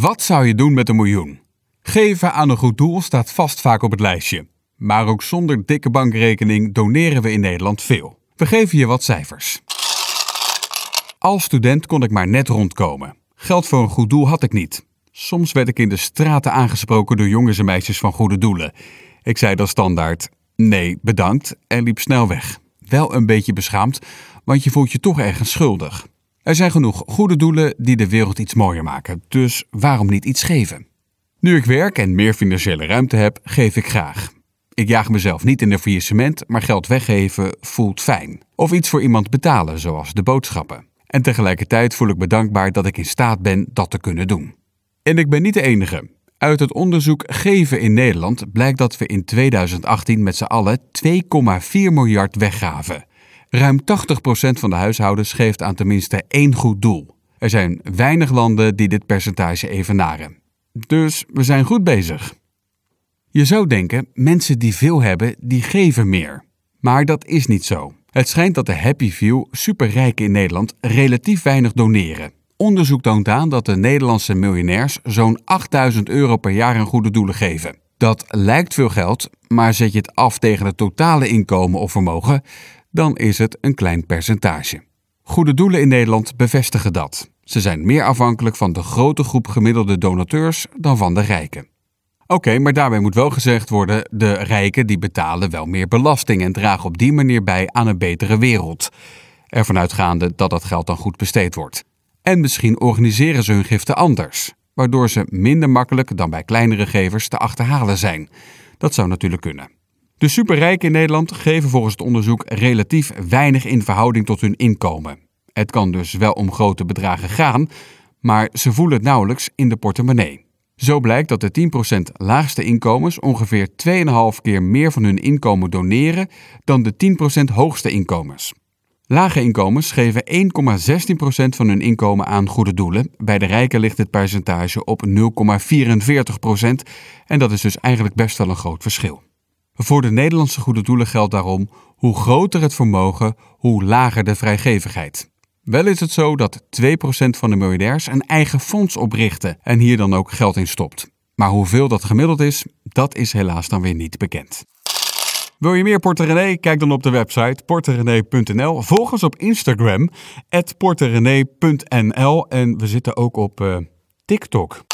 Wat zou je doen met een miljoen? Geven aan een goed doel staat vast vaak op het lijstje. Maar ook zonder dikke bankrekening doneren we in Nederland veel. We geven je wat cijfers. Als student kon ik maar net rondkomen. Geld voor een goed doel had ik niet. Soms werd ik in de straten aangesproken door jongens en meisjes van goede doelen. Ik zei dan standaard: nee, bedankt en liep snel weg. Wel een beetje beschaamd, want je voelt je toch ergens schuldig. Er zijn genoeg goede doelen die de wereld iets mooier maken, dus waarom niet iets geven? Nu ik werk en meer financiële ruimte heb, geef ik graag. Ik jaag mezelf niet in de faillissement, maar geld weggeven voelt fijn. Of iets voor iemand betalen, zoals de boodschappen. En tegelijkertijd voel ik me dankbaar dat ik in staat ben dat te kunnen doen. En ik ben niet de enige. Uit het onderzoek Geven in Nederland blijkt dat we in 2018 met z'n allen 2,4 miljard weggaven. Ruim 80% van de huishoudens geeft aan tenminste één goed doel. Er zijn weinig landen die dit percentage evenaren. Dus we zijn goed bezig. Je zou denken, mensen die veel hebben, die geven meer. Maar dat is niet zo. Het schijnt dat de Happy Few, superrijken in Nederland, relatief weinig doneren. Onderzoek toont aan dat de Nederlandse miljonairs zo'n 8000 euro per jaar aan goede doelen geven. Dat lijkt veel geld, maar zet je het af tegen het totale inkomen of vermogen, dan is het een klein percentage. Goede doelen in Nederland bevestigen dat. Ze zijn meer afhankelijk van de grote groep gemiddelde donateurs dan van de rijken. Oké, maar daarbij moet wel gezegd worden: de rijken die betalen wel meer belasting en dragen op die manier bij aan een betere wereld. Ervan uitgaande dat dat geld dan goed besteed wordt. En misschien organiseren ze hun giften anders, waardoor ze minder makkelijk dan bij kleinere gevers te achterhalen zijn. Dat zou natuurlijk kunnen. De superrijken in Nederland geven volgens het onderzoek relatief weinig in verhouding tot hun inkomen. Het kan dus wel om grote bedragen gaan, maar ze voelen het nauwelijks in de portemonnee. Zo blijkt dat de 10% laagste inkomens ongeveer 2,5 keer meer van hun inkomen doneren dan de 10% hoogste inkomens. Lage inkomens geven 1,16% van hun inkomen aan goede doelen. Bij de rijken ligt het percentage op 0,44% en dat is dus eigenlijk best wel een groot verschil. Voor de Nederlandse goede doelen geldt daarom: hoe groter het vermogen, hoe lager de vrijgevigheid. Wel is het zo dat 2% van de miljardairs een eigen fonds oprichten en hier dan ook geld in stopt. Maar hoeveel dat gemiddeld is, dat is helaas dan weer niet bekend. Wil je meer Porterenee? Kijk dan op de website porterenee.nl. Volg ons op Instagram, porterenee.nl. En we zitten ook op uh, TikTok.